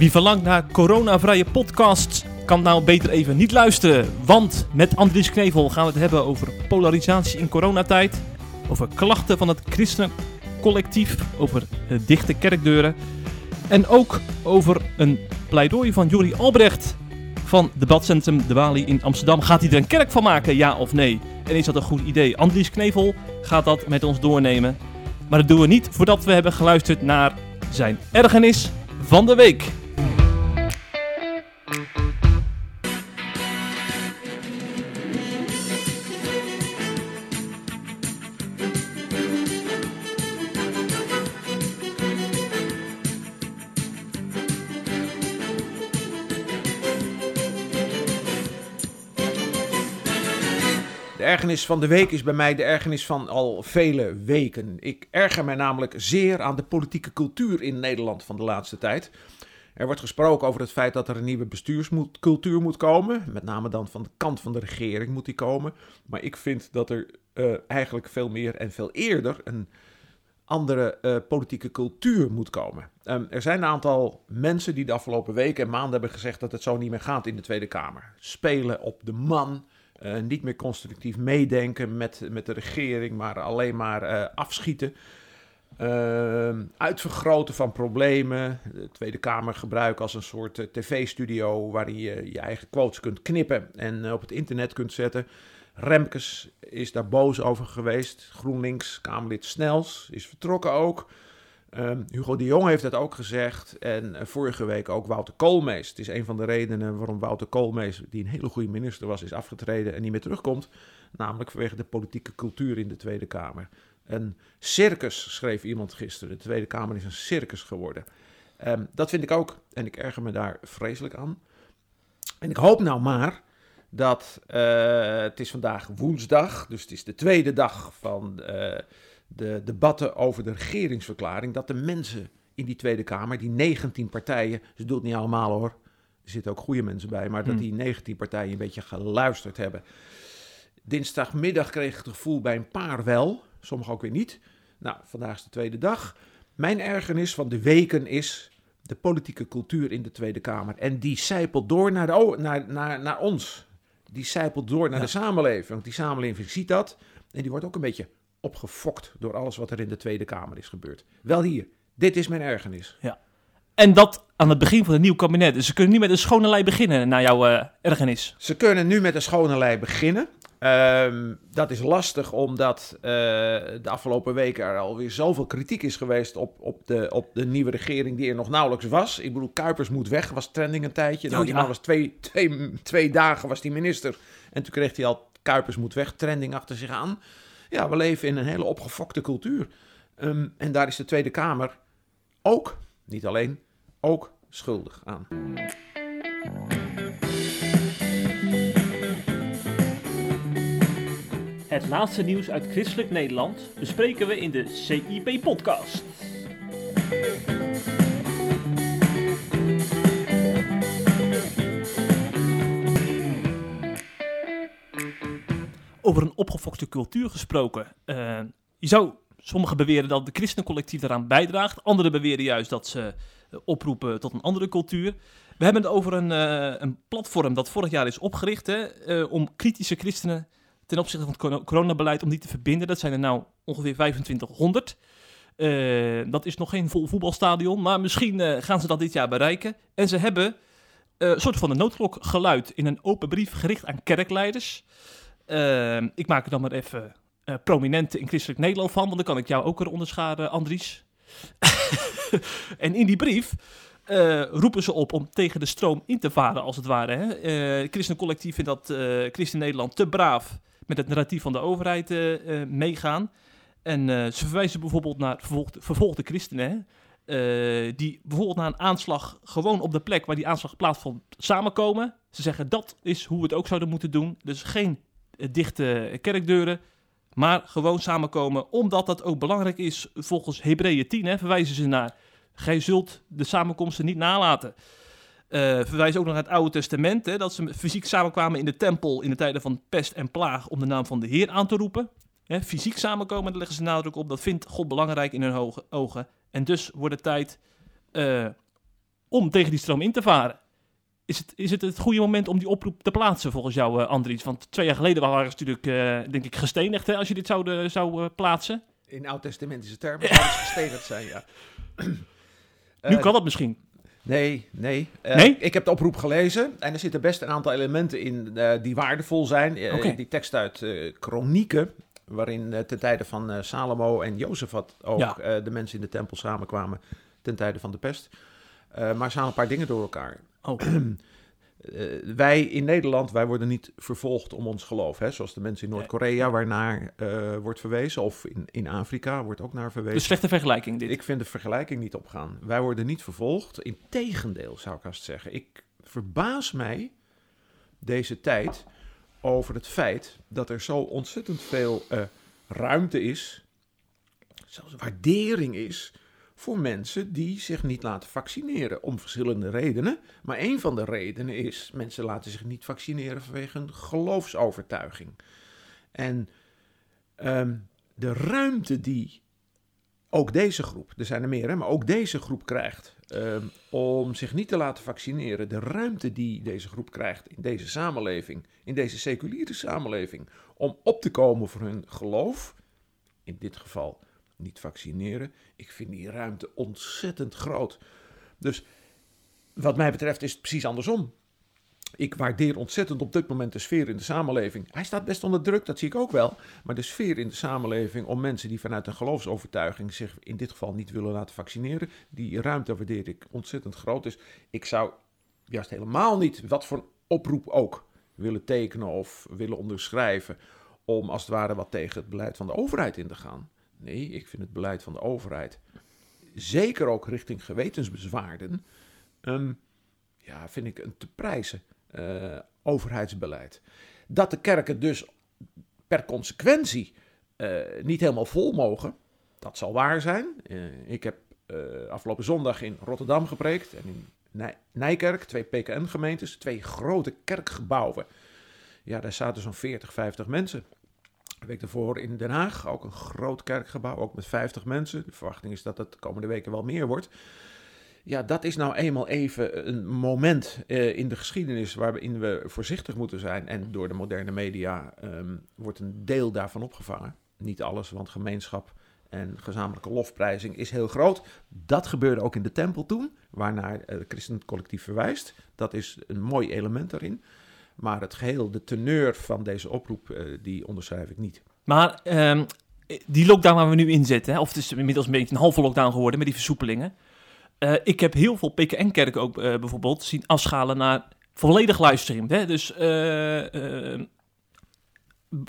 Wie verlangt naar coronavrije podcasts kan nou beter even niet luisteren. Want met Andries Knevel gaan we het hebben over polarisatie in coronatijd. Over klachten van het christenencollectief. Over eh, dichte kerkdeuren. En ook over een pleidooi van Jori Albrecht van debatcentrum De Wali in Amsterdam. Gaat hij er een kerk van maken, ja of nee? En is dat een goed idee? Andries Knevel gaat dat met ons doornemen. Maar dat doen we niet voordat we hebben geluisterd naar zijn ergernis van de week. Ergernis van de week is bij mij de ergernis van al vele weken. Ik erger mij namelijk zeer aan de politieke cultuur in Nederland van de laatste tijd. Er wordt gesproken over het feit dat er een nieuwe bestuurscultuur moet komen. Met name dan van de kant van de regering moet die komen. Maar ik vind dat er uh, eigenlijk veel meer en veel eerder een andere uh, politieke cultuur moet komen. Um, er zijn een aantal mensen die de afgelopen weken en maanden hebben gezegd dat het zo niet meer gaat in de Tweede Kamer. Spelen op de man. Uh, niet meer constructief meedenken met, met de regering, maar alleen maar uh, afschieten. Uh, uitvergroten van problemen. De Tweede Kamer gebruiken als een soort tv-studio waarin je je eigen quotes kunt knippen en op het internet kunt zetten. Remkes is daar boos over geweest. GroenLinks, Kamerlid Snels, is vertrokken ook. Um, Hugo de Jong heeft dat ook gezegd. En uh, vorige week ook Wouter Koolmees. Het is een van de redenen waarom Wouter Koolmees, die een hele goede minister was, is afgetreden en niet meer terugkomt. Namelijk vanwege de politieke cultuur in de Tweede Kamer. Een circus, schreef iemand gisteren. De Tweede Kamer is een circus geworden. Um, dat vind ik ook. En ik erger me daar vreselijk aan. En ik hoop nou maar dat. Uh, het is vandaag woensdag. Dus het is de tweede dag van. Uh, de debatten over de regeringsverklaring, dat de mensen in die Tweede Kamer, die 19 partijen, ze doen het niet allemaal hoor, er zitten ook goede mensen bij, maar dat die 19 partijen een beetje geluisterd hebben. Dinsdagmiddag kreeg ik het gevoel bij een paar wel, sommigen ook weer niet. Nou, vandaag is de tweede dag. Mijn ergernis van de weken is de politieke cultuur in de Tweede Kamer. En die zijpelt door naar, de, naar, naar, naar ons. Die zijpelt door naar ja. de samenleving. Want die samenleving ziet dat. En die wordt ook een beetje opgefokt door alles wat er in de Tweede Kamer is gebeurd. Wel hier, dit is mijn ergernis. Ja. En dat aan het begin van het nieuw kabinet. Dus ze kunnen nu met een schone lei beginnen, naar jouw uh, ergernis. Ze kunnen nu met een schone lei beginnen. Um, dat is lastig omdat uh, de afgelopen weken er alweer zoveel kritiek is geweest op, op, de, op de nieuwe regering die er nog nauwelijks was. Ik bedoel, Kuipers moet weg, was trending een tijdje. Nou, die man was twee, twee, twee dagen was die minister. En toen kreeg hij al Kuipers moet weg, trending achter zich aan. Ja, we leven in een hele opgefokte cultuur. Um, en daar is de Tweede Kamer ook, niet alleen, ook schuldig aan. Het laatste nieuws uit christelijk Nederland bespreken we in de CIP-podcast. Over een opgefokte cultuur gesproken. Uh, je zou sommigen beweren dat de christencollectief daaraan bijdraagt. Anderen beweren juist dat ze oproepen tot een andere cultuur. We hebben het over een, uh, een platform dat vorig jaar is opgericht hè, om kritische christenen ten opzichte van het coronabeleid om die te verbinden. Dat zijn er nou ongeveer 2500. Uh, dat is nog geen vol voetbalstadion, maar misschien gaan ze dat dit jaar bereiken. En ze hebben een soort van een noodklok geluid in een open brief gericht aan kerkleiders. Ik maak er dan maar even uh, prominente in christelijk Nederland van, want dan kan ik jou ook eronder scharen, Andries. en in die brief uh, roepen ze op om tegen de stroom in te varen, als het ware. Hè? Uh, Christencollectief vindt dat Christen Nederland te braaf met het narratief van de overheid meegaan. En ze verwijzen bijvoorbeeld naar vervolgde, vervolgde christenen, hè? die bijvoorbeeld na een aanslag gewoon op de plek waar die aanslag plaatsvond samenkomen. Ze zeggen dat is hoe we het ook zouden moeten doen. Dus geen dichte kerkdeuren, maar gewoon samenkomen, omdat dat ook belangrijk is volgens Hebreeën 10, hè, verwijzen ze naar. Gij zult de samenkomsten niet nalaten. Uh, verwijzen ook nog naar het Oude Testament, hè, dat ze fysiek samenkwamen in de tempel in de tijden van pest en plaag om de naam van de Heer aan te roepen. Hè, fysiek samenkomen, daar leggen ze nadruk op. Dat vindt God belangrijk in hun ogen. En dus wordt het tijd uh, om tegen die stroom in te varen. Is het, is het het goede moment om die oproep te plaatsen volgens jou, uh, Andries? Want twee jaar geleden waren ze natuurlijk, uh, denk ik, gestenigd hè, als je dit zou, zou uh, plaatsen. In oud-testamentische termen zou het gestenigd zijn, ja. nu kan dat misschien. Nee, nee. nee. Ik heb de oproep gelezen en er zitten best een aantal elementen in die waardevol zijn. Okay. Die tekst uit Kronieken, waarin ten tijde van Salomo en Jozefat ook Ja. de mensen in de tempel samenkwamen ten tijde van de pest. maar ze halen een paar dingen door elkaar. Oh. Uh, wij in Nederland, wij worden niet vervolgd om ons geloof. Hè? Zoals de mensen in Noord-Korea, waarnaar uh, wordt verwezen. Of in, in Afrika wordt ook naar verwezen. Een slechte vergelijking dit. Ik vind de vergelijking niet opgaan. Wij worden niet vervolgd. Integendeel, zou ik haast zeggen. Ik verbaas mij deze tijd over het feit dat er zo ontzettend veel uh, ruimte is. Zelfs waardering is voor mensen die zich niet laten vaccineren. Om verschillende redenen. Maar een van de redenen is, mensen laten zich niet vaccineren vanwege een geloofsovertuiging. En um, de ruimte die ook deze groep, er zijn er meer, maar ook deze groep krijgt um, om zich niet te laten vaccineren. De ruimte die deze groep krijgt in deze samenleving, in deze seculiere samenleving, om op te komen voor hun geloof, in dit geval niet vaccineren. Ik vind die ruimte ontzettend groot. Dus wat mij betreft is het precies andersom. Ik waardeer ontzettend op dit moment de sfeer in de samenleving. Hij staat best onder druk, dat zie ik ook wel. Maar de sfeer in de samenleving om mensen die vanuit een geloofsovertuiging zich in dit geval niet willen laten vaccineren, die ruimte waardeer ik ontzettend groot. Dus ik zou juist helemaal niet, wat voor oproep ook, willen tekenen of willen onderschrijven om als het ware wat tegen het beleid van de overheid in te gaan. Nee, ik vind het beleid van de overheid, zeker ook richting gewetensbezwaarden, um, ja, vind ik een te prijzen uh, overheidsbeleid. Dat de kerken dus per consequentie uh, niet helemaal vol mogen, dat zal waar zijn. Uh, ik heb afgelopen zondag in Rotterdam gepreekt en in Nij Nijkerk, twee PKN-gemeentes, twee grote kerkgebouwen. Ja, daar zaten zo'n 40, 50 mensen. Week daarvoor in Den Haag, ook een groot kerkgebouw, ook met 50 mensen. De verwachting is dat het de komende weken wel meer wordt. Ja, dat is nou eenmaal even een moment uh, in de geschiedenis waarin we voorzichtig moeten zijn. En door de moderne media um, wordt een deel daarvan opgevangen. Niet alles, want gemeenschap en gezamenlijke lofprijzing is heel groot. Dat gebeurde ook in de tempel toen, waarnaar het christelijk collectief verwijst. Dat is een mooi element daarin. Maar het geheel, de teneur van deze oproep, uh, die onderschrijf ik niet. Maar um, die lockdown waar we nu in zitten, of het is inmiddels een beetje een halve lockdown geworden met die versoepelingen. Uh, ik heb heel veel PKN-kerken ook uh, bijvoorbeeld zien afschalen naar volledig livestream. Hè? Dus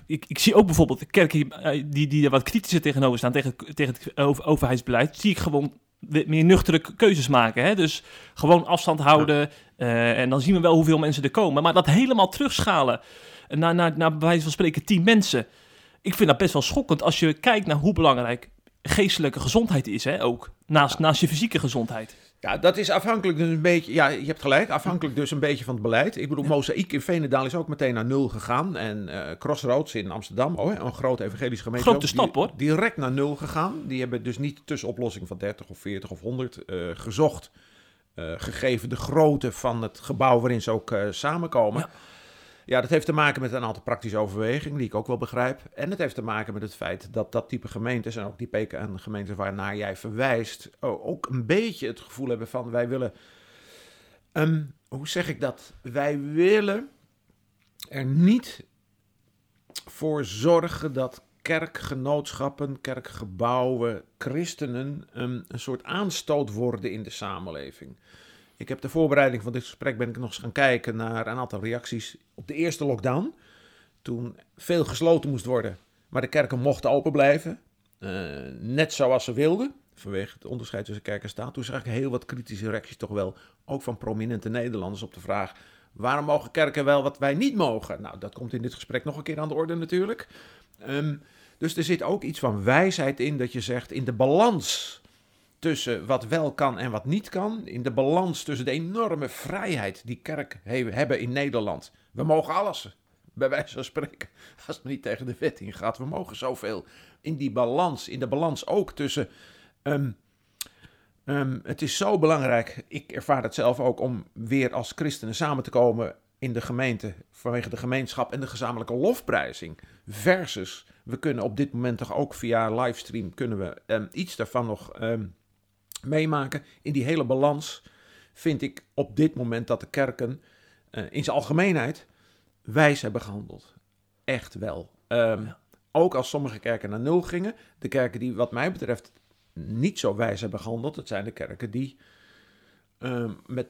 ik, ik, zie ook bijvoorbeeld kerken die, die er wat kritischer tegenover staan tegen, tegen het over, overheidsbeleid. Zie ik gewoon meer nuchtere keuzes maken. Hè? Dus gewoon afstand houden. Ja. en dan zien we wel hoeveel mensen er komen. Maar dat helemaal terugschalen naar, naar, naar bij wijze van spreken tien mensen. Ik vind dat best wel schokkend als je kijkt naar hoe belangrijk geestelijke gezondheid is, hè, ook. Naast, naast je fysieke gezondheid. Ja, dat is afhankelijk dus een beetje... Ja, je hebt gelijk. Afhankelijk dus een beetje van het beleid. Ik bedoel. Mozaïek in Veenendaal is ook meteen naar nul gegaan. En uh, Crossroads in Amsterdam, oh, een grote evangelische gemeente... Grote stap, hoor. Direct naar nul gegaan. Die hebben dus niet de tussenoplossing van 30 of 40 of 100 uh, gezocht. Uh, gegeven de grootte van het gebouw waarin ze ook samenkomen. Ja. Ja, dat heeft te maken met een aantal praktische overwegingen, die ik ook wel begrijp. En het heeft te maken met het feit dat dat type gemeentes, en ook die PKN-gemeentes waarnaar jij verwijst, ook een beetje het gevoel hebben van wij willen. Um, hoe zeg ik dat? Wij willen er niet voor zorgen dat kerkgenootschappen, kerkgebouwen, christenen um, een soort aanstoot worden in de samenleving. Ik heb de voorbereiding van dit gesprek ben ik nog eens gaan kijken naar een aantal reacties op de eerste lockdown. Toen veel gesloten moest worden, maar de kerken mochten open blijven. Uh, net zoals ze wilden, vanwege het onderscheid tussen kerk en staat. Toen zag ik heel wat kritische reacties toch wel, ook van prominente Nederlanders, op de vraag... waarom mogen kerken wel wat wij niet mogen? Nou, dat komt in dit gesprek nog een keer aan de orde natuurlijk. Um, dus er zit ook iets van wijsheid in dat je zegt, in de balans tussen wat wel kan en wat niet kan. In de balans tussen de enorme vrijheid die kerk he hebben in Nederland. We mogen alles, bij wijze van spreken. Als het niet tegen de wet ingaat, we mogen zoveel. In die balans, in de balans ook tussen um, Ehm, het is zo belangrijk, ik ervaar het zelf ook, om weer als christenen samen te komen in de gemeente vanwege de gemeenschap en de gezamenlijke lofprijzing. Versus, we kunnen op dit moment toch ook via livestream kunnen we ehm, iets daarvan nog ehm, meemaken. In die hele balans vind ik op dit moment dat de kerken eh, in zijn algemeenheid wijs hebben gehandeld. Echt wel. Ehm, Ja. Ook als sommige kerken naar nul gingen. De kerken die wat mij betreft niet zo wijs hebben gehandeld. Dat zijn de kerken die ehm, met,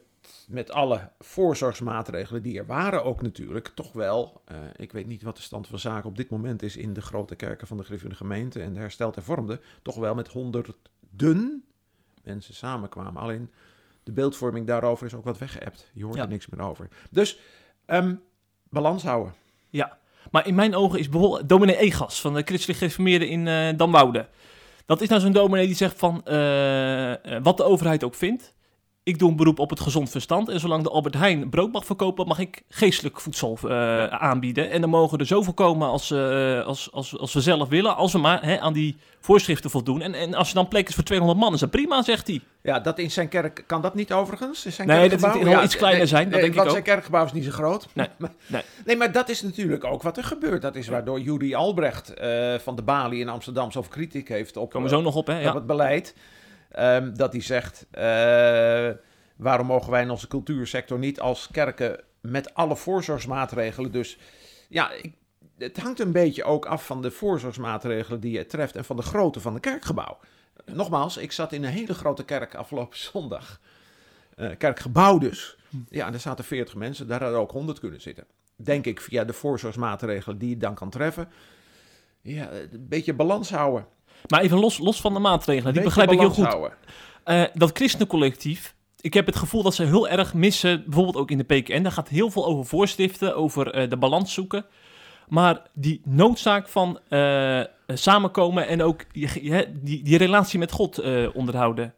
met alle voorzorgsmaatregelen die er waren ook natuurlijk. Toch wel, eh, ik weet niet wat de stand van zaken op dit moment is in de grote kerken van de Griffende gemeente en de hersteld hervormde. Toch wel met honderden mensen samenkwamen. Alleen de beeldvorming daarover is ook wat weggeëpt. Je hoort Ja. er niks meer over. Dus ehm, balans houden. Ja, maar in mijn ogen is bijvoorbeeld dominee Egas van de Christelijk Gereformeerden in eh Damwoude. Dat is nou zo'n dominee die zegt van, eh, eh, wat de overheid ook vindt, ik doe een beroep op het gezond verstand. En zolang de Albert Heijn brood mag verkopen, mag ik geestelijk voedsel eh, aanbieden. En dan mogen er zoveel komen als, eh, als, als, als we zelf willen, als we maar hè, aan die voorschriften voldoen. En, en als er dan plek is voor 200 man, is dat prima, zegt hij. Ja, dat in zijn kerk kan dat niet overigens. In zijn Nee, dat moet wel iets kleiner zijn, dat denk ik want ook. zijn kerkgebouw is niet zo groot. Nee, maar, nee. nee, maar dat is natuurlijk ook wat er gebeurt. Dat is waardoor Juri Albrecht eh, van de Bali in Amsterdam zoveel kritiek heeft op, Komen we zo nog op, hè? op Ja. het beleid. Ehm, dat hij zegt, eh, waarom mogen wij in onze cultuursector niet als kerken met alle voorzorgsmaatregelen... Dus ja, ik, het hangt een beetje ook af van de voorzorgsmaatregelen die je treft... en van de grootte van het kerkgebouw. Nogmaals, ik zat in een hele grote kerk afgelopen zondag. Eh, kerkgebouw dus. Ja, en er zaten 40 mensen, daar hadden ook 100 kunnen zitten. Denk ik via de voorzorgsmaatregelen die je dan kan treffen. Ja, een beetje balans houden. Maar even los, los van de maatregelen, die begrijp ik heel goed. Eh, dat christenencollectief, ik heb het gevoel dat ze heel erg missen, bijvoorbeeld ook in de PKN. Daar gaat heel veel over voorschriften, over eh, de balans zoeken. Maar die noodzaak van eh, samenkomen en ook je- je- die, die relatie met God onderhouden,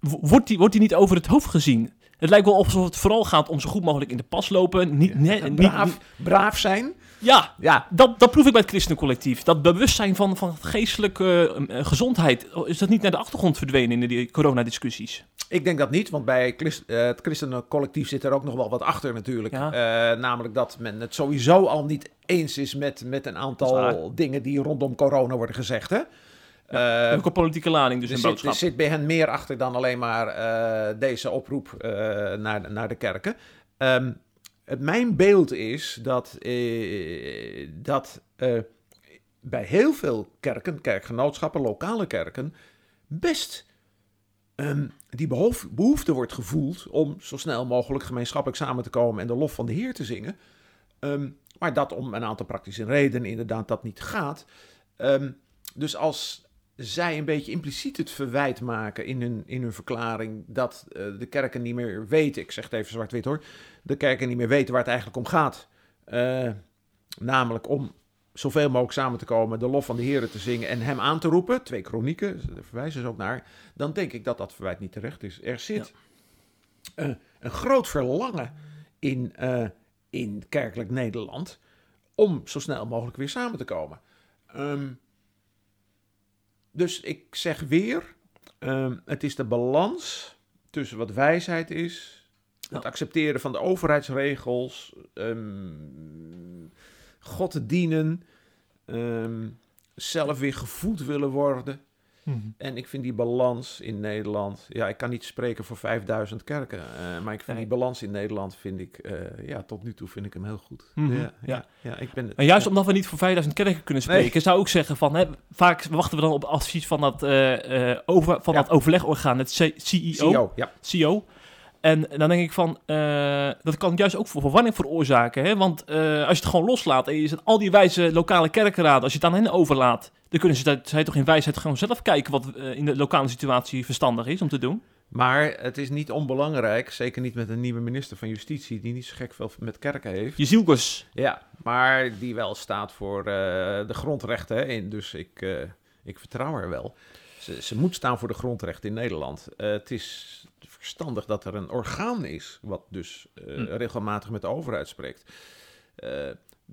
wordt die, wordt die niet over het hoofd gezien? Het lijkt wel alsof het vooral gaat om zo goed mogelijk in de pas lopen. Niet, nee, niet- braaf, braaf zijn. ja, Ja, dat, dat proef ik bij het christenencollectief. Dat bewustzijn van, van geestelijke eh, gezondheid, is dat niet naar de achtergrond verdwenen in de coronadiscussies? ik denk dat niet, want bij Christ- eh, het christenencollectief zit er ook nog wel wat achter natuurlijk. Ja. Eh, namelijk dat men het sowieso al niet eens is met, met een aantal dingen die rondom corona worden gezegd. Hè? Eh, ook een politieke lading, dus er, een zit, boodschap. er zit bij hen meer achter dan alleen maar eh, deze oproep eh, naar, naar de kerken. Ehm, het, mijn beeld is dat, dat bij heel veel kerken, kerkgenootschappen, lokale kerken, best ehm, die behoef- behoefte wordt gevoeld om zo snel mogelijk gemeenschappelijk samen te komen en de lof van de Heer te zingen. Ehm, maar dat om een aantal praktische redenen inderdaad dat niet gaat. Dus als zij een beetje impliciet het verwijt maken in hun, in hun verklaring dat eh, de kerken niet meer weten, ik zeg het even zwart-wit hoor, de kerken niet meer weten waar het eigenlijk om gaat. Eh, namelijk om zoveel mogelijk samen te komen, de lof van de Heer te zingen en hem aan te roepen, twee kronieken, daar verwijzen ze ook naar, dan denk ik dat dat verwijt niet terecht is. Er zit een groot verlangen in, eh, in kerkelijk Nederland om zo snel mogelijk weer samen te komen. Ehm, dus ik zeg weer, ehm, het is de balans tussen wat wijsheid is, het accepteren van de overheidsregels, ehm, God te dienen, ehm, zelf weer gevoed willen worden. Mhm. En ik vind die balans in Nederland, ja, ik kan niet spreken voor 5000 kerken, eh, maar ik vind Nee. die balans in Nederland, vind ik, eh, ja, tot nu toe vind ik hem heel goed. Mhm, ja, ja. ja, ja, ik ben het. En juist ja. omdat we niet voor 5000 kerken kunnen spreken, zou ik zeggen van, hè, vaak wachten we dan op advies van dat, eh, eh, over, van Ja. dat overlegorgaan, het C- CEO. CEO, ja. CEO. En dan denk ik van, eh, dat kan juist ook voor verwarring veroorzaken. Hè? Want eh, als je het gewoon loslaat en je zet al die wijze lokale kerkenraden, als je het aan hen overlaat, dan kunnen ze, zij toch in wijsheid gewoon zelf kijken wat eh, in de lokale situatie verstandig is om te doen. Maar het is niet onbelangrijk, zeker niet met een nieuwe minister van Justitie, die niet zo gek veel met kerken heeft. Je zielkes. Ja, maar die wel staat voor de grondrechten. Hè, dus ik, ik vertrouw haar wel. Ze, ze moet staan voor de grondrechten in Nederland. Het is verstandig dat er een orgaan is, wat dus eh, Hm. regelmatig met de overheid spreekt. Eh,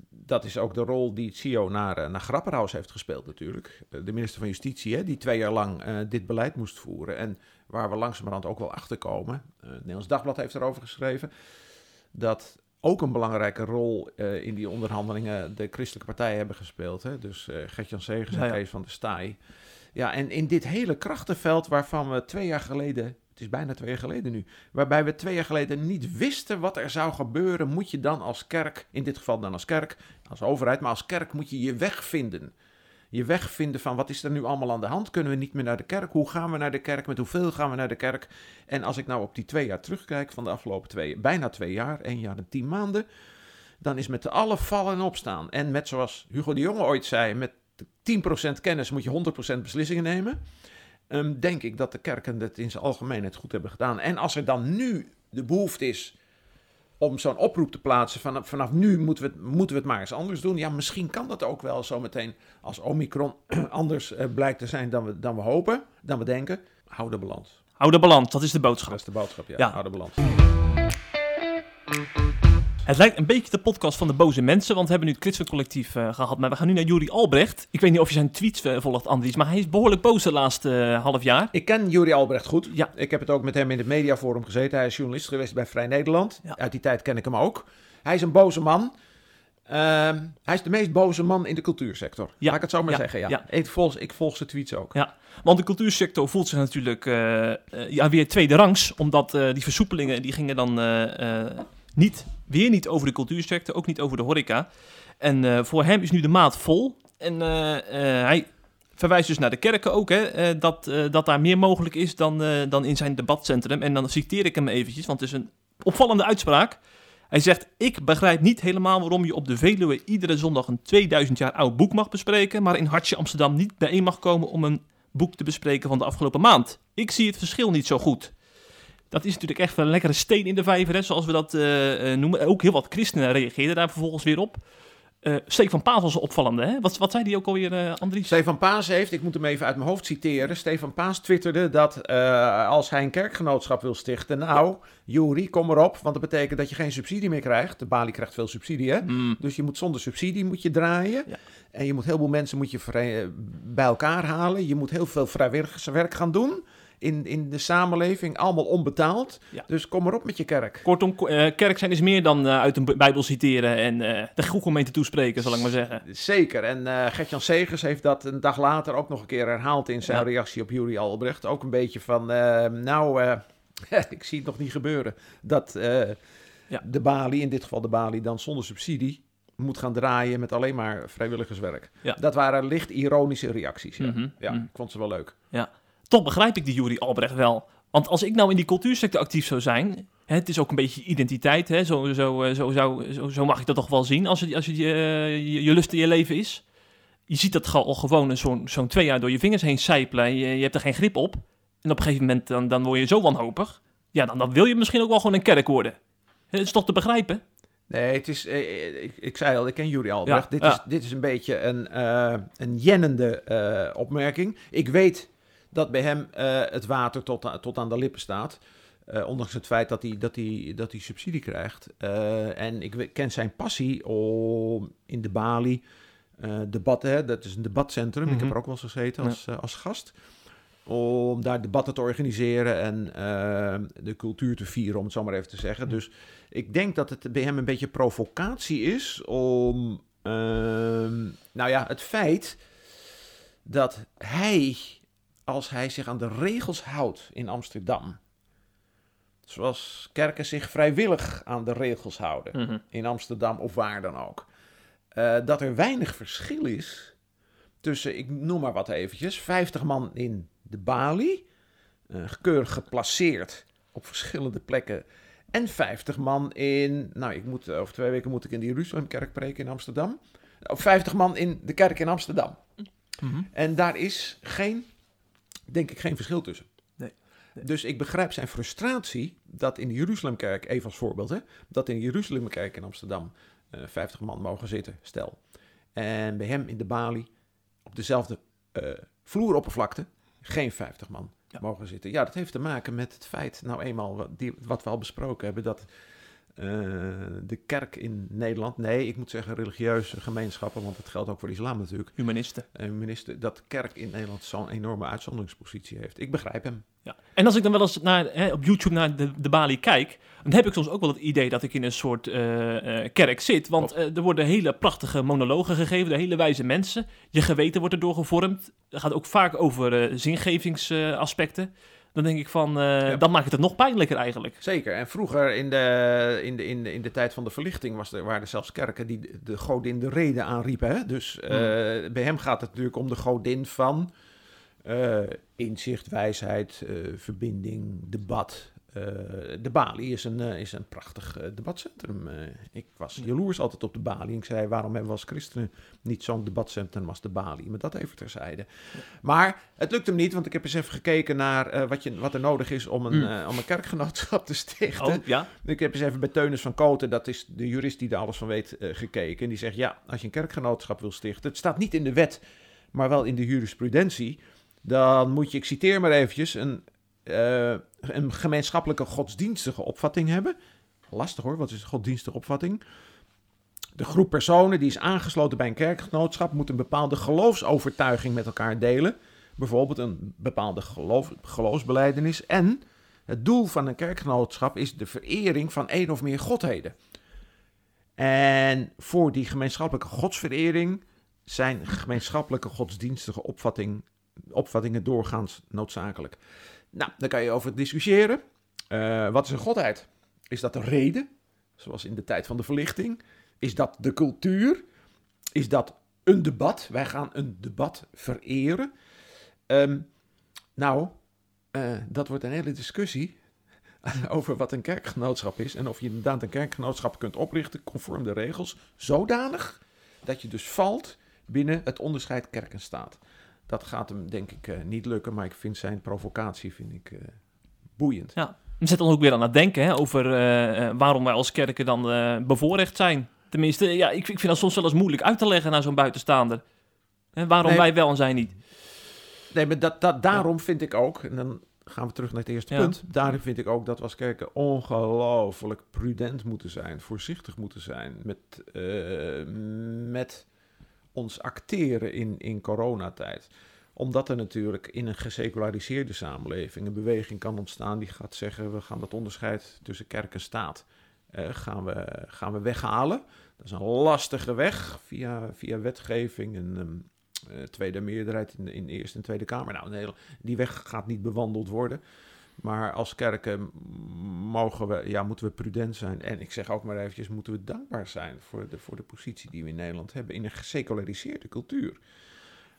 dat is ook de rol die CEO naar, uh, naar Grapperhaus heeft gespeeld natuurlijk. de minister van Justitie, hè, die twee jaar lang dit beleid moest voeren. En waar we langzamerhand ook wel achter komen. het Nederlands Dagblad heeft erover geschreven. Dat ook een belangrijke rol in die onderhandelingen de christelijke partijen hebben gespeeld. Hè? Dus uh, Gertjan Segers en Kees van der Staaij. Ja, en in dit hele krachtenveld waarvan we twee jaar geleden, het is bijna twee jaar geleden nu, waarbij we twee jaar geleden niet wisten wat er zou gebeuren, moet je dan als kerk, in dit geval dan als kerk, als overheid, maar als kerk moet je je weg vinden. Je weg vinden van wat is er nu allemaal aan de hand? Kunnen we niet meer naar de kerk? Hoe gaan we naar de kerk? Met hoeveel gaan we naar de kerk? En als ik nou op die twee jaar terugkijk van de afgelopen twee, bijna twee jaar, één jaar en tien maanden, dan is met alle vallen en opstaan. En met zoals Hugo de Jonge ooit zei, met 10% kennis moet je 100% beslissingen nemen. Um, denk ik dat de kerken het in zijn algemeenheid goed hebben gedaan. En als er dan nu de behoefte is om zo'n oproep te plaatsen, vanaf, vanaf nu moeten we, het, moeten we het maar eens anders doen. Ja, misschien kan dat ook wel zometeen als Omicron anders uh, blijkt te zijn dan we, dan we hopen, dan we denken. Hou de balans. Hou de balans, dat is de boodschap. Dat is de boodschap, ja. ja. Hou de balans. Het lijkt een beetje de podcast van de boze mensen, want we hebben nu het Klitsencollectief uh, gehad. Maar we gaan nu naar Juri Albrecht. Ik weet niet of je zijn tweets uh, volgt, Andries, maar hij is behoorlijk boos de laatste uh, half jaar. Ik ken Juri Albrecht goed. Ja. Ik heb het ook met hem in het mediaforum gezeten. Hij is journalist geweest bij Vrij Nederland. Ja. Uit die tijd ken ik hem ook. Hij is een boze man. Ehm, hij is de meest boze man in de cultuursector. Ja. Laat ik het zo maar zeggen. Ja. Ik, volg, ik volg zijn tweets ook. Ja, want de cultuursector voelt zich natuurlijk ja, weer tweede rangs. Omdat die versoepelingen die gingen dan niet, weer niet over de cultuursector, ook niet over de horeca. En uh, voor hem is nu de maat vol. En uh, uh, hij verwijst dus naar de kerken ook, hè, dat, dat daar meer mogelijk is dan, dan in zijn debatcentrum. En dan citeer ik hem eventjes, want het is een opvallende uitspraak. Hij zegt, ik begrijp niet helemaal waarom je op de Veluwe iedere zondag een 2000 jaar oud boek mag bespreken, maar in Hartje Amsterdam niet bijeen mag komen om een boek te bespreken van de afgelopen maand. Ik zie het verschil niet zo goed. Dat is natuurlijk echt een lekkere steen in de vijver, hè, zoals we dat uh, noemen. Ook heel wat christenen reageerden daar vervolgens weer op. Uh, Stefan Paas was opvallende, hè? Wat, wat zei die ook alweer, uh, Andries? Stefan Paas heeft, ik moet hem even uit mijn hoofd citeren. Stefan Paas twitterde dat uh, als hij een kerkgenootschap wil stichten... Nou, Juri, kom erop, want dat betekent dat je geen subsidie meer krijgt. De Bali krijgt veel subsidie, hè? Mm. Dus je moet zonder subsidie moet je draaien. Ja. En je moet heel veel mensen moet je bij elkaar halen. Je moet heel veel vrijwilligerswerk gaan doen in, in de samenleving, allemaal onbetaald. Dus kom maar op met je kerk. Kortom, uh, kerk zijn is meer dan uh, uit een Bijbel citeren en uh, de gemeente toespreken, zal ik maar zeggen. Zeker. En uh, Gertjan Segers heeft dat een dag later ook nog een keer herhaald in zijn reactie op Juri Albrecht. Ook een beetje van, nou, ik zie het nog niet gebeuren. Dat ja. de Bali, in dit geval de Bali, dan zonder subsidie moet gaan draaien met alleen maar vrijwilligerswerk. Ja. Dat waren licht ironische reacties. Ja, mm ja ik vond ze wel leuk. Ja toch begrijp ik die Juri Albrecht wel. Want als ik nou in die cultuursector actief zou zijn, hè, het is ook een beetje identiteit, hè, zo, zo, eh, zo, zo, zo, mag ik dat toch wel zien als, het, als het je, je, je lust in je leven is. Je ziet dat al gewoon zo'n zo'n twee jaar door je vingers heen sijpelen. Je, je hebt er geen grip op. En op een gegeven moment dan, dan word je zo wanhopig. Ja, dan, dan wil je misschien ook wel gewoon een kerk worden. Het is toch te begrijpen? Nee, het is, eh, eh, ik, ik, zei al, ik ken Juri Albrecht. dit, Is, dit is een beetje een, uh, een jennende uh, opmerking. Ik weet dat bij hem uh, het water tot, tot aan de lippen staat. Uh, ondanks het feit dat hij, dat hij, dat hij subsidie krijgt. Uh, en ik ken zijn passie om in de Bali debatten, hè, dat is een debatcentrum. Mm -hmm. Ik heb mhm. er ook wel eens gezeten als, ja. als gast. Om daar debatten te organiseren en de cultuur te vieren, om het zo maar even te zeggen. Mm. Dus ik denk dat het bij hem een beetje provocatie is om, ehm, nou ja, het feit dat hij als hij zich aan de regels houdt in Amsterdam. Zoals kerken zich vrijwillig aan de regels houden mhm. in Amsterdam of waar dan ook. Uh, dat er weinig verschil is tussen, ik noem maar wat eventjes, 50 man in de Bali, uh, keurig geplaceerd op verschillende plekken. En 50 man in, nou, ik moet, over twee weken moet ik in de Jeruzalemkerk preken in Amsterdam. Of 50 man in de kerk in Amsterdam. Mm En daar is geen denk ik geen verschil tussen. Nee, Dus ik begrijp zijn frustratie dat in de Jeruzalemkerk, even als voorbeeld, hè, dat in de Jeruzalemkerk in Amsterdam uh, eh, 50 man mogen zitten, stel. En bij hem in de Bali op dezelfde uh, vloeroppervlakte geen 50 man mogen zitten. Ja, dat heeft te maken met het feit, nou eenmaal, wat, die, wat we al besproken hebben, dat eh, de kerk in Nederland, nee, ik moet zeggen religieuze gemeenschappen, want dat geldt ook voor de islam natuurlijk, Humanisten. en minister, dat kerk in Nederland zo'n enorme uitzonderingspositie heeft. Ik begrijp hem. Ja. En als ik dan wel eens naar, hè, op YouTube naar de, de Bali kijk, dan heb ik soms ook wel het idee dat ik in een soort eh, eh, kerk zit. Want eh, er worden hele prachtige monologen gegeven door hele wijze mensen. Je geweten wordt erdoor gevormd. Het gaat ook vaak over zingevingsaspecten. Dan denk ik van, Ja. dan maakt het het nog pijnlijker eigenlijk. Zeker. En vroeger in de, in de, in de, in de tijd van de verlichting was er, waren er zelfs kerken die de, godin de reden aanriepen. Hè? Dus eh, bij hem gaat het natuurlijk om de godin van eh, inzicht, wijsheid, eh, verbinding, debat. Eh, de Bali is een, eh, is een prachtig eh, debatcentrum. Ik was jaloers altijd op de Bali. Ik zei, waarom hebben we als christenen niet zo'n debatcentrum als de Bali? Maar dat even terzijde. Maar het lukt hem niet, want ik heb eens even gekeken naar wat, je, wat er nodig is om een, eh, om een kerkgenootschap te stichten. Oh, ja? Ik heb eens even bij Teunis van Koten, dat is de jurist die er alles van weet, gekeken. En die zegt, ja, als je een kerkgenootschap wil stichten, het staat niet in de wet, maar wel in de jurisprudentie, dan moet je, ik citeer maar eventjes, een, eh, een gemeenschappelijke godsdienstige opvatting hebben. Lastig hoor, wat is een godsdienstige opvatting? De groep personen die is aangesloten bij een kerkgenootschap moet een bepaalde geloofsovertuiging met elkaar delen. Bijvoorbeeld een bepaalde geloof, geloofsbeleidenis. En het doel van een kerkgenootschap is de verering van één of meer godheden. En voor die gemeenschappelijke godsverering zijn gemeenschappelijke godsdienstige opvatting, opvattingen doorgaans noodzakelijk. Nou, daar kan je over discussiëren. Eh, wat is een godheid? Is dat een reden, zoals in de tijd van de verlichting? Is dat de cultuur? Is dat een debat? Wij gaan een debat vereren. Ehm, nou, eh, dat wordt een hele discussie over wat een kerkgenootschap is. En of je inderdaad een kerkgenootschap kunt oprichten conform de regels. Zodanig dat je dus valt binnen het onderscheid kerk staat. Dat gaat hem denk ik eh, niet lukken, maar ik vind zijn provocatie vind ik, eh, boeiend. We zetten ons ook weer aan het denken hè, over eh, waarom wij als kerken dan bevoorrecht zijn. Tenminste, ja, ik, ik vind dat soms wel eens moeilijk uit te leggen naar zo'n buitenstaander. Hè, waarom Nee. wij wel en zij niet. Nee, maar dat, dat, daarom vind ik ook, en dan gaan we terug naar het eerste Ja. punt. Daarom vind ik ook dat we als kerken ongelooflijk prudent moeten zijn, voorzichtig moeten zijn met, met ons acteren in, in coronatijd. Omdat er natuurlijk in een geseculariseerde samenleving een beweging kan ontstaan die gaat zeggen: we gaan dat onderscheid tussen kerk en staat eh, gaan, we, gaan we weghalen. Dat is een lastige weg via, via wetgeving en ehm, eh, tweede meerderheid in in Eerste en Tweede Kamer. Nou, die weg gaat niet bewandeld worden. Maar als kerken mogen we, ja, moeten we prudent zijn. En ik zeg ook maar eventjes, moeten we dankbaar zijn voor de, voor de positie die we in Nederland hebben in een geseculariseerde cultuur.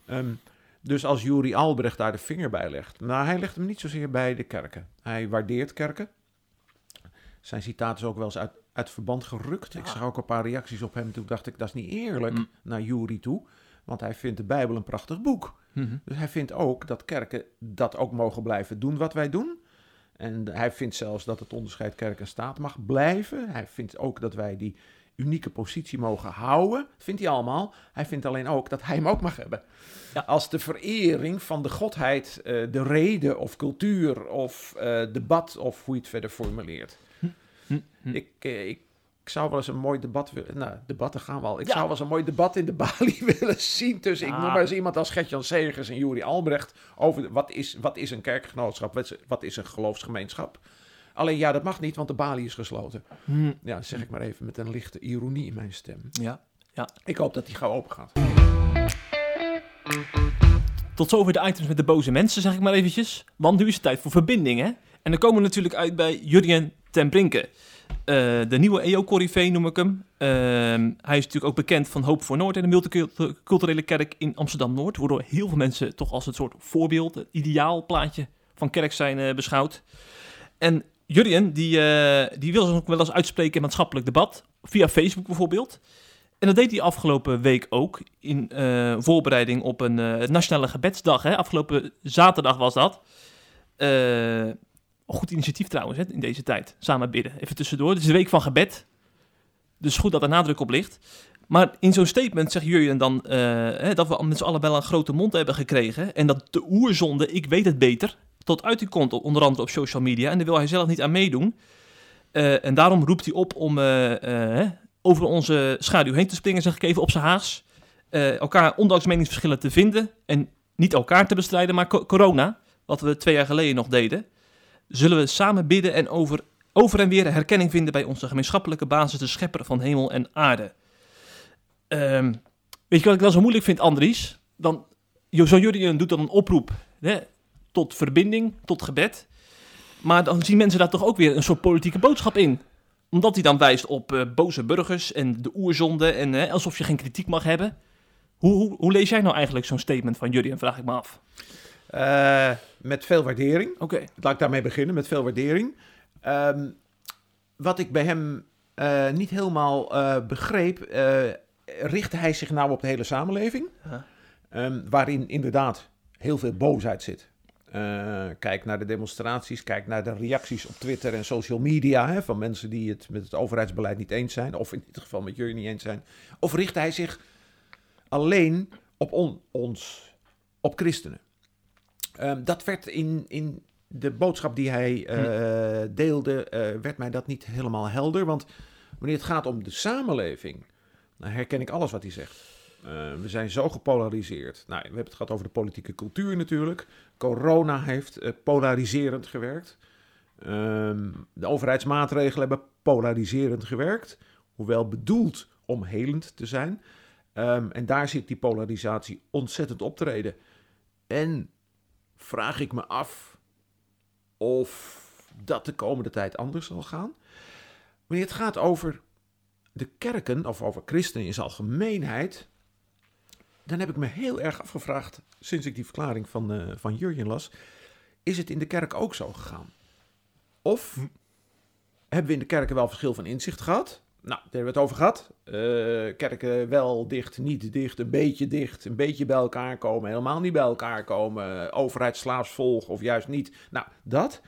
Ehm, dus als Juri Albrecht daar de vinger bij legt, nou, hij legt hem niet zozeer bij de kerken. Hij waardeert kerken. Zijn citaat is ook wel eens uit, uit verband gerukt. Ik zag ook een paar reacties op hem. Toen dacht ik, dat is niet eerlijk Mm. naar Juri toe. Want hij vindt de Bijbel een prachtig boek. Mhm. Dus hij vindt ook dat kerken dat ook mogen blijven doen wat wij doen. En hij vindt zelfs dat het onderscheid kerk en staat mag blijven. Hij vindt ook dat wij die unieke positie mogen houden. Vindt hij allemaal. Hij vindt alleen ook dat hij hem ook mag hebben. Ja. Als de verering van de godheid, eh, de reden of cultuur of eh, debat of hoe je het verder formuleert. Hm, hm. Ik, eh, ik, ik zou wel eens een mooi debat willen. Nou, debatten gaan wel. Ik Ja. zou wel eens een mooi debat in de Bali willen zien tussen, ik Ja. noem maar eens iemand als Gertjan Segers en Juri Albrecht. Over wat is, wat is een kerkgenootschap, wat is, wat is een geloofsgemeenschap. Alleen ja, dat mag niet, want de Bali is gesloten. Hm, Ja, dat zeg ik maar even met een lichte ironie in mijn stem. ja. Ik hoop dat die gauw open gaat. Tot zover de items met de boze mensen, zeg ik maar eventjes. Want nu is het tijd voor verbinding, hè? En dan komen we natuurlijk uit bij Jurjen ten Brinke. Eh, de nieuwe EO-corrivee noem ik hem. Ehm, hij is natuurlijk ook bekend van Hoop voor Noord en de multiculturele kerk in Amsterdam-Noord. Waardoor heel veel mensen toch als het soort voorbeeld, het ideaal plaatje van kerk zijn eh, beschouwd. En Jurjen, die, eh, die wil zich ook wel eens uitspreken in maatschappelijk debat. Via Facebook bijvoorbeeld. En dat deed hij afgelopen week ook. In voorbereiding op een nationale gebedsdag. Hè? Afgelopen zaterdag was dat. Goed initiatief trouwens hè, in deze tijd. Samen bidden. Even tussendoor. Het is de week van gebed. Dus goed dat er nadruk op ligt. Maar in zo'n statement zegt Jurjen dan eh, hè, dat we met z'n allen wel een grote mond hebben gekregen. En dat de oerzonde, ik weet het beter, tot uiting komt, onder andere op social media. En daar wil hij zelf niet aan meedoen. Eh, en daarom roept hij op om eh, over onze schaduw heen te springen, zeg ik even op zijn Haags. Eh, elkaar ondanks meningsverschillen te vinden en niet elkaar te bestrijden, maar co- corona, wat we twee jaar geleden nog deden. Zullen we samen bidden en over, over en weer herkenning vinden bij onze gemeenschappelijke basis, de schepper van hemel en aarde. Ehm, weet je wat ik dan zo moeilijk vind, Andries? Dan, zo'n Jurien doet dan een oproep hè, tot verbinding, tot gebed. Maar dan zien mensen daar toch ook weer een soort politieke boodschap in. Omdat hij dan wijst op eh, boze burgers en de oerzonde en alsof je geen kritiek mag hebben. Hoe, hoe, hoe lees jij nou eigenlijk zo'n statement van Jurien, vraag ik me af. Eh, met veel waardering. Oké. Laat ik daarmee beginnen, met veel waardering. Ehm, wat ik bij hem eh, niet helemaal eh, begreep, eh richtte hij zich nou op de hele samenleving. Ehm, waarin inderdaad heel veel boosheid zit. Kijk naar de demonstraties, kijk naar de reacties op Twitter en social media hè, van mensen die het met het overheidsbeleid niet eens zijn, of in ieder geval met jullie niet eens zijn. Of richtte hij zich alleen op on- ons, op christenen? Ehm, dat werd in, in de boodschap die hij eh, deelde, eh, werd mij dat niet helemaal helder. Want wanneer het gaat om de samenleving, dan herken ik alles wat hij zegt. Eh, we zijn zo gepolariseerd. Nou, we hebben het gehad over de politieke cultuur natuurlijk. Corona heeft eh, polariserend gewerkt. Ehm, de overheidsmaatregelen hebben polariserend gewerkt. Hoewel bedoeld om helend te zijn. Ehm, en daar zit die polarisatie ontzettend optreden. En vraag ik me af of dat de komende tijd anders zal gaan. Wanneer het gaat over de kerken, of over christenen in zijn algemeenheid, dan heb ik me heel erg afgevraagd, sinds ik die verklaring van, eh van Jurjen las, is het in de kerk ook zo gegaan? Of hebben we in de kerken wel verschil van inzicht gehad? Nou, daar hebben we het over gehad. Eh, kerken wel dicht, niet dicht, een beetje dicht, een beetje bij elkaar komen, helemaal niet bij elkaar komen, overheid slaafs volgen of juist niet. Nou, dat.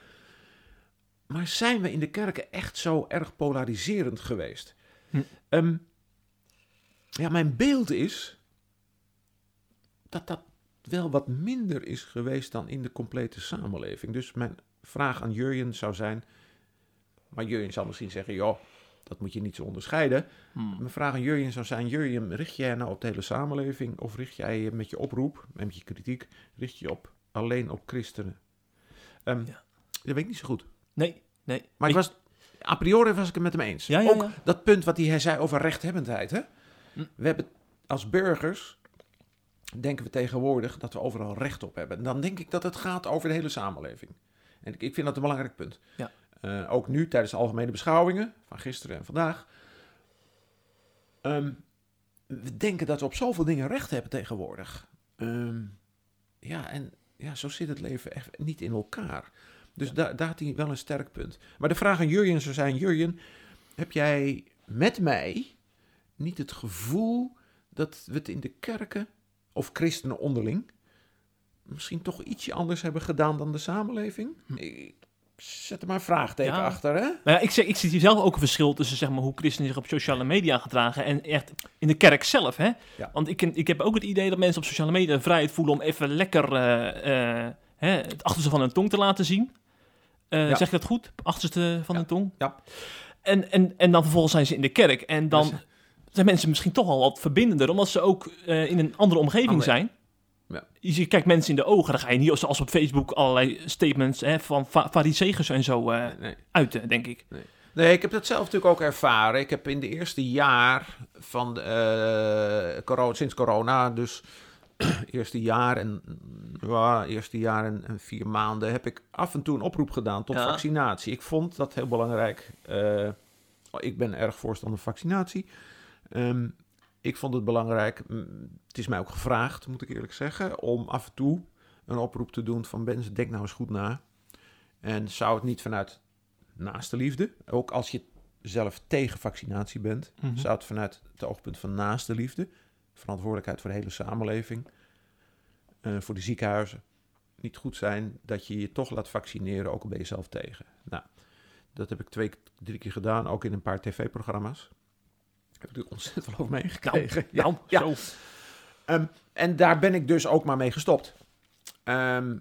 Maar zijn we in de kerken echt zo erg polariserend geweest? Hm. Ehm, ja, mijn beeld is dat dat wel wat minder is geweest dan in de complete samenleving. Dus mijn vraag aan Jurjen zou zijn, maar Jurjen zal misschien zeggen, joh, dat moet je niet zo onderscheiden. Hmm. Mijn vraag aan Jurjen zou zijn, Jurjen, richt jij nou op de hele samenleving of richt jij je met je oproep met je kritiek, richt je op alleen op christenen? Ehm, Ja. Dat weet ik niet zo goed. Nee, nee. Maar ik was, a priori was ik het met hem eens. Ja, ja, Ook dat punt wat hij zei over rechthebbendheid. Hè? Hm. We hebben als burgers, denken we tegenwoordig, dat we overal recht op hebben. En dan denk ik dat het gaat over de hele samenleving. En ik, ik vind dat een belangrijk punt. Ja. Eh, ook nu, tijdens de algemene beschouwingen van gisteren en vandaag. Ehm, we denken dat we op zoveel dingen recht hebben tegenwoordig. Ehm, ja, en ja, zo zit het leven echt niet in elkaar. Dus daar daar had hij wel een sterk punt. Maar de vraag aan Jurjen zou zijn: Jurjen, heb jij met mij niet het gevoel dat we het in de kerken of christenen onderling misschien toch ietsje anders hebben gedaan dan de samenleving? Ik zet er maar een vraagteken Ja. achter, hè? Nou ja, ik, zeg, ik zie hier zelf ook een verschil tussen zeg maar, hoe christenen zich op sociale media gedragen en echt in de kerk zelf. Hè? Ja. Want ik, ik heb ook het idee dat mensen op sociale media vrijheid voelen om even lekker eh, eh, hè, het achterste van hun tong te laten zien. Eh. Zeg ik dat goed? Achterste van hun tong? Ja. En, en, en dan vervolgens zijn ze in de kerk. En dan Dus- zijn mensen misschien toch al wat verbindender, omdat ze ook in een andere omgeving zijn. Ja. Je kijkt mensen in de ogen, dan ga je niet zoals op Facebook allerlei statements hè, van fa fariseegers en zo Nee. uiten, denk ik. Nee, ik heb dat zelf natuurlijk ook ervaren. Ik heb in de eerste jaar van eh, corona, sinds corona, dus eerste jaar en ja, eerste jaar en, en vier maanden, heb ik af en toe een oproep gedaan tot Ja. vaccinatie. Ik vond dat heel belangrijk. Eh, ik ben erg voorstander van vaccinatie. Ehm, ik vond het belangrijk. Het is mij ook gevraagd, moet ik eerlijk zeggen, om af en toe een oproep te doen van mensen, denk nou eens goed na. En zou het niet vanuit naaste liefde, ook als je zelf tegen vaccinatie bent, Mhm. zou het vanuit het oogpunt van naaste liefde, verantwoordelijkheid voor de hele samenleving, eh, voor de ziekenhuizen, niet goed zijn dat je je toch laat vaccineren, ook al ben je zelf tegen. Nou, dat heb ik twee, drie keer gedaan, ook in een paar tv-programma's. Heb ik er ontzettend veel over meegekregen. Ja, Nou, ja. zo. Ehm, en daar ben ik dus ook maar mee gestopt. Ehm,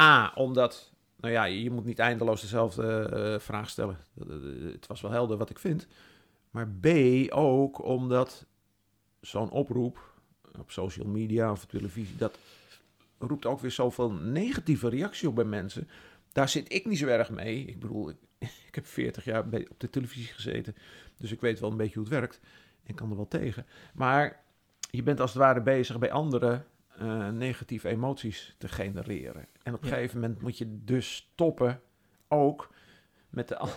A, omdat nou ja, je moet niet eindeloos dezelfde eh, vraag stellen. Het was wel helder wat ik vind. Maar B, ook omdat zo'n oproep op social media of televisie, dat roept ook weer zoveel negatieve reactie op bij mensen. Daar zit ik niet zo erg mee. Ik bedoel, ik, ik heb 40 jaar op de televisie gezeten, dus ik weet wel een beetje hoe het werkt. En kan er wel tegen. Maar je bent als het ware bezig bij anderen eh, negatieve emoties te genereren. En op een Ja. gegeven moment moet je dus stoppen, ook met de...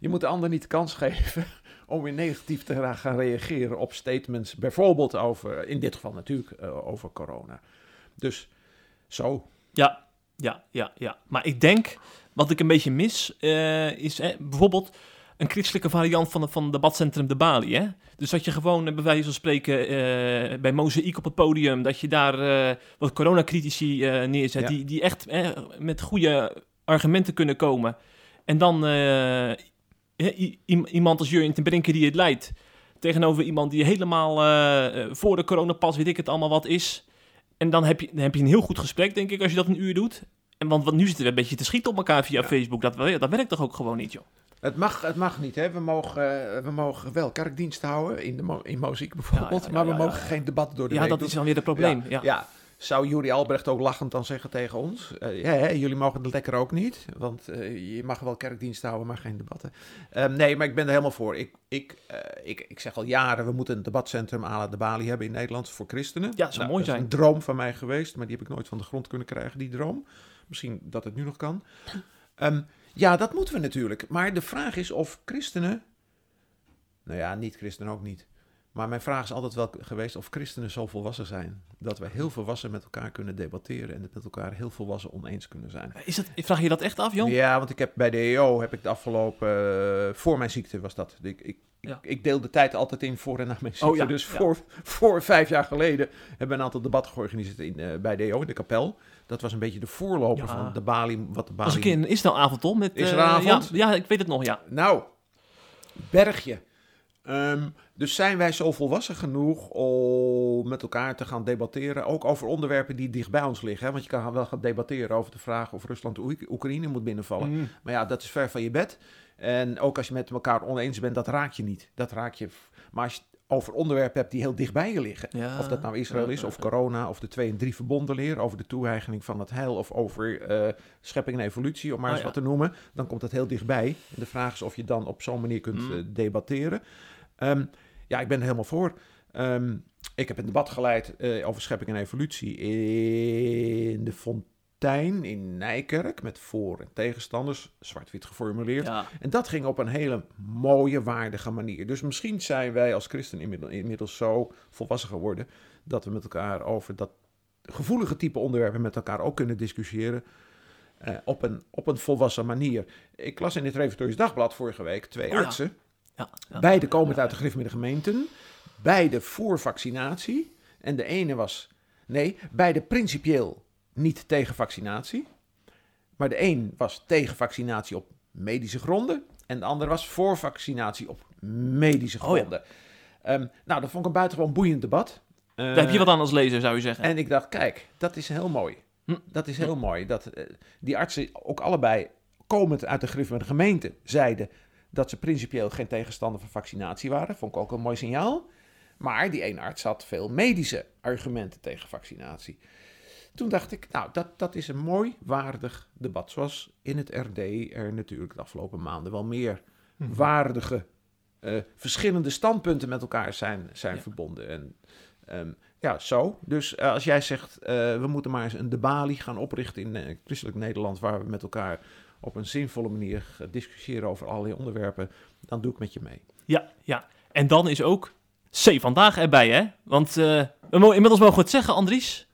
Je moet de ander niet de kans geven om weer negatief te gaan reageren op statements, bijvoorbeeld over, in dit geval natuurlijk, eh, over corona. Dus zo. Ja, ja, ja, ja. Maar ik denk, wat ik een beetje mis, eh, is hè, bijvoorbeeld een christelijke variant van, de, van debatcentrum De Bali. Hè? Dus dat je gewoon, eh, bij wijze van spreken, eh, bij Mozaïek op het podium, dat je daar wat coronacritici neerzet, Ja. die, die echt eh, met goede argumenten kunnen komen. En dan iemand als Jurjen ten Brinke die het leidt, tegenover iemand die helemaal voor de coronapas, weet ik het allemaal wat is. En dan heb, je, dan heb je een heel goed gesprek, denk ik, als je dat een uur doet. En want, want nu zitten we een beetje te schieten op elkaar via Ja. Facebook. Dat, wel- dat werkt toch ook gewoon niet, joh? Het mag, het mag niet, hè. We mogen, eh, we mogen wel kerkdienst houden, in, de in muziek bijvoorbeeld, Ja, ja, maar we mogen geen debat door de Ja, dat is dan weer het probleem. Ja, zou Juri Albrecht ook lachend dan zeggen tegen ons? eh, ja, hè, jullie mogen het lekker ook niet, want eh, je mag wel kerkdienst houden, maar geen debatten. Ehm, nee, maar ik ben er helemaal voor. Ik, ik, eh, ik, ik zeg al jaren, we moeten een debatcentrum aan de Bali hebben in Nederland voor christenen. Ja, zou mooi dat zijn. is een droom van mij geweest, maar die heb ik nooit van de grond kunnen krijgen, die droom. Misschien dat het nu nog kan. Ehm, ja, dat moeten we natuurlijk. Maar de vraag is of christenen... Nou ja, niet-christenen ook niet. Maar mijn vraag is altijd wel geweest of christenen zo volwassen zijn. Dat wij heel volwassen met elkaar kunnen debatteren en het met elkaar heel volwassen oneens kunnen zijn. Is dat, vraag je dat echt af, Jan? Ja, want ik heb bij de EO heb ik de afgelopen, eh, voor mijn ziekte was dat. Ik, ik, Ja. ik, ik deel de tijd altijd in voor en na mijn ziekte. Oh ja, dus ja. voor, voor vijf jaar geleden hebben we een aantal debatten georganiseerd in, eh, bij de EO in de kapel. Dat was een beetje de voorloper van de Bali, wat de Bali... Een keer een Israëlavond, toch? Met, eh, Israëlavond? Ja, ja, ik weet het nog, ja. Nou, bergje. Ehm, dus zijn wij zo volwassen genoeg om met elkaar te gaan debatteren, ook over onderwerpen die dicht bij ons liggen. Hè? Want je kan wel gaan debatteren over de vraag of Rusland Oek- Oekraïne moet binnenvallen. Mm. Maar ja, dat is ver van je bed. En ook als je met elkaar oneens bent, dat raakt je niet. Dat raakt je. Maar als je over onderwerpen hebt die heel dicht bij je liggen, Ja. of dat nou Israël is, of corona, of de twee en drie verbonden leer, over de toe-eigening van het heil, of over eh, schepping en evolutie, om maar Oh, eens ja. wat te noemen, dan komt dat heel dichtbij. En de vraag is of je dan op zo'n manier kunt Mm. eh, debatteren. Ehm, ja, ik ben er helemaal voor. Ehm, ik heb een debat geleid eh, over schepping en evolutie in de Fontein in Nijkerk, met voor- en tegenstanders, zwart-wit geformuleerd. Ja. En dat ging op een hele mooie, waardige manier. Dus misschien zijn wij als christen inmiddels, inmiddels zo volwassen geworden dat we met elkaar over dat gevoelige type onderwerpen met elkaar ook kunnen discussiëren. eh, op, een, op een volwassen manier. Ik las in het Reformatorisch Dagblad vorige week twee Oh artsen. Ja. Ja. Beide komend Ja, uit de Griffemiddag gemeenten. Beide voor vaccinatie. En de ene was, nee, beide principieel niet tegen vaccinatie. Maar de een was tegen vaccinatie op medische gronden. En de ander was voor vaccinatie op medische Oh ja. gronden. Ehm, nou, dat vond ik een buitengewoon boeiend debat. Daar heb je Eh, wat aan als lezer, zou je zeggen. en ik dacht, kijk, dat is heel mooi. Hm. Dat is heel mooi. Dat eh, die artsen ook allebei, komend uit de griff van de gemeente, zeiden dat ze principieel geen tegenstander van vaccinatie waren. Vond ik ook een mooi signaal. Maar die ene arts had veel medische argumenten tegen vaccinatie. Toen dacht ik, nou, dat, dat is een mooi, waardig debat. Zoals in het RD er natuurlijk de afgelopen maanden wel meer Mhm. waardige, eh, verschillende standpunten met elkaar zijn, zijn Ja. verbonden. En ehm, ja, zo. Dus eh, als jij zegt, eh, we moeten maar eens een de Bali gaan oprichten in christelijk Nederland, waar we met elkaar op een zinvolle manier discussiëren over allerlei onderwerpen, dan doe ik met je mee. Ja, ja. En dan is ook C vandaag erbij, hè? Want we mogen, inmiddels mogen we het zeggen, Andries.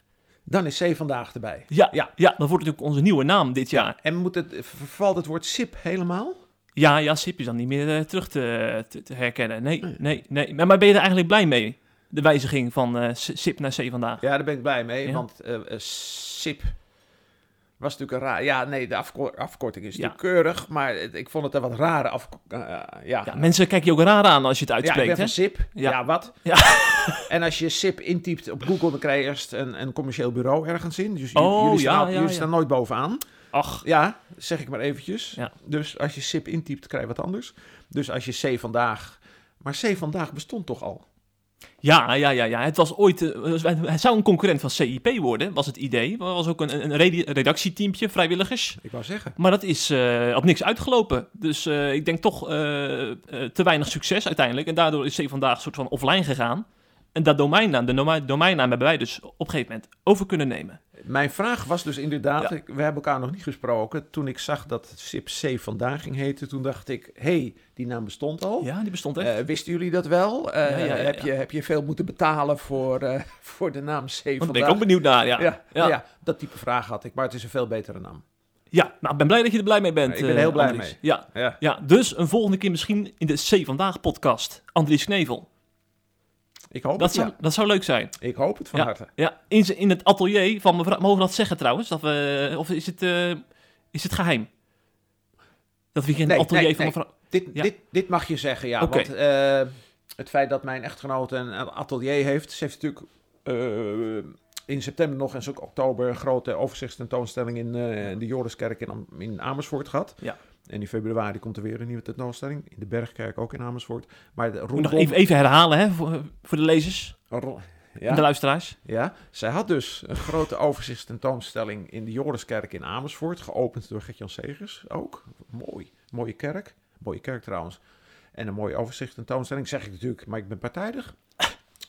Dan is C vandaag erbij. Ja, Ja. ja. dat wordt natuurlijk onze nieuwe naam dit jaar. En moet het, vervalt het woord SIP helemaal? Ja, ja, SIP is dan niet meer eh, terug te, te, te herkennen. Nee, nee, nee. Maar, maar ben je er eigenlijk blij mee? De wijziging van eh, SIP naar C vandaag. Ja, daar ben ik blij mee, Ja. want SIP was natuurlijk een raar... Ja, nee, de afko- afkorting is Ja. natuurlijk keurig, maar het- ik vond het een wat rare afkorting. ja. Ja, mensen kijken je ook raar aan als je het Ja, ik uitspreekt, ben hè? van SIP. Ja, Ja. wat? Ja. En als je SIP intypt op Google, dan krijg je eerst een, een commercieel bureau ergens in. Dus Oh, jullie, ja, staan, ja, jullie staan nooit bovenaan. Ach, Ja, zeg ik maar eventjes. Ja. Dus als je SIP intypt, krijg je wat anders. Dus als je C vandaag... Maar C vandaag bestond toch al? Ja, ja, ja, ja. Het was ooit... eh, hij zou een concurrent van CIP worden, was het idee. Er was ook een, een redactieteampje, vrijwilligers. Ik wou zeggen. Maar dat is eh, op niks uitgelopen. Dus eh, ik denk toch eh, eh, te weinig succes uiteindelijk. En daardoor is C vandaag een soort van offline gegaan. En dat domeinnaam, de dome- domeinnaam hebben wij dus op een gegeven moment over kunnen nemen. Mijn vraag was dus inderdaad, Ja. we hebben elkaar nog niet gesproken. Toen ik zag dat SIP C vandaag ging heten, toen dacht ik, hé, hey, die naam bestond al. Ja, die bestond echt. Eh, wisten jullie dat wel? Eh, Ja, ja, ja, heb. Je, heb je veel moeten betalen voor, eh, voor de naam C Want daar vandaag? ben ik ook benieuwd naar, ja. ja, dat type vraag had ik, maar het is een veel betere naam. Ja, nou, ik ben blij dat je er blij mee bent. Ik ben heel blij Andries. mee. Ja, Ja. ja, dus een volgende keer misschien in de C Vandaag podcast. Andries Knevel. Ik hoop Dat het, zou, ja. dat zou leuk zijn. Ik hoop het van Ja. harte. Ja, in, in het atelier van mevrouw... Mogen we dat zeggen trouwens? Dat we, of is het, eh, is het geheim? Dat we hier in Nee, het atelier nee, van nee. mevrouw... Dit, dit, dit mag je zeggen, ja. Oké. Want eh, het feit dat mijn echtgenote een atelier heeft... Ze heeft natuurlijk eh, in september nog en zo ook oktober... een grote overzichtstentoonstelling in de Joriskerk in, in Amersfoort gehad. Ja. En in februari komt er weer een nieuwe tentoonstelling. In de Bergkerk ook in Amersfoort. Maar de, Moet rondom... nog even, even herhalen hè, voor, voor de lezers ro- en de ja, luisteraars. ja, zij had dus een grote overzichtstentoonstelling in de Joriskerk in Amersfoort. Geopend door Gert-Jan Segers ook. Mooi. Mooie kerk. Mooie kerk trouwens. En een mooie overzichtstentoonstelling, zeg ik natuurlijk, maar ik ben partijdig.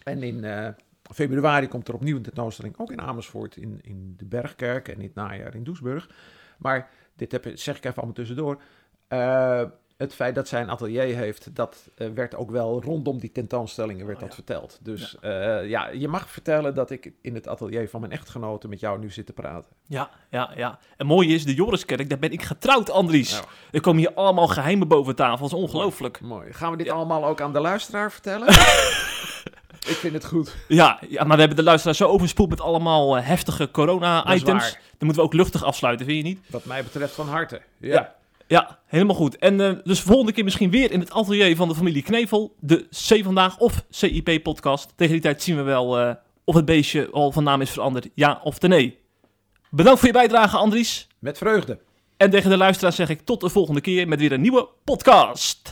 En in eh, februari komt er opnieuw een tentoonstelling, ook in Amersfoort, in, in de Bergkerk en in het najaar in Doesburg. Maar dit heb, zeg ik even allemaal tussendoor. Eh, het feit dat zij een atelier heeft, dat eh, werd ook wel rondom die tentoonstellingen werd Oh, dat ja. verteld. Dus ja. ja, je mag vertellen dat ik in het atelier van mijn echtgenote met jou nu zit te praten. Ja, ja, ja. En mooi is, de Joriskerk, daar ben ik getrouwd, Andries. Nou. Er komen hier allemaal geheimen boven tafel. Dat is ongelooflijk. Mooi. Gaan we dit Ja. allemaal ook aan de luisteraar vertellen? vind het goed. Ja, ja, maar we hebben de luisteraars zo overspoeld met allemaal eh, heftige corona-items. Dan moeten we ook luchtig afsluiten, vind je niet? Wat mij betreft van harte. Ja. Ja. Ja, helemaal goed. En eh, dus volgende keer misschien weer in het atelier van de familie Knevel. De C Vandaag of CIP-podcast. Tegen die tijd zien we wel eh, of het beestje al van naam is veranderd. Ja of nee. Bedankt voor je bijdrage, Andries. Met vreugde. En tegen de luisteraars zeg ik tot de volgende keer met weer een nieuwe podcast.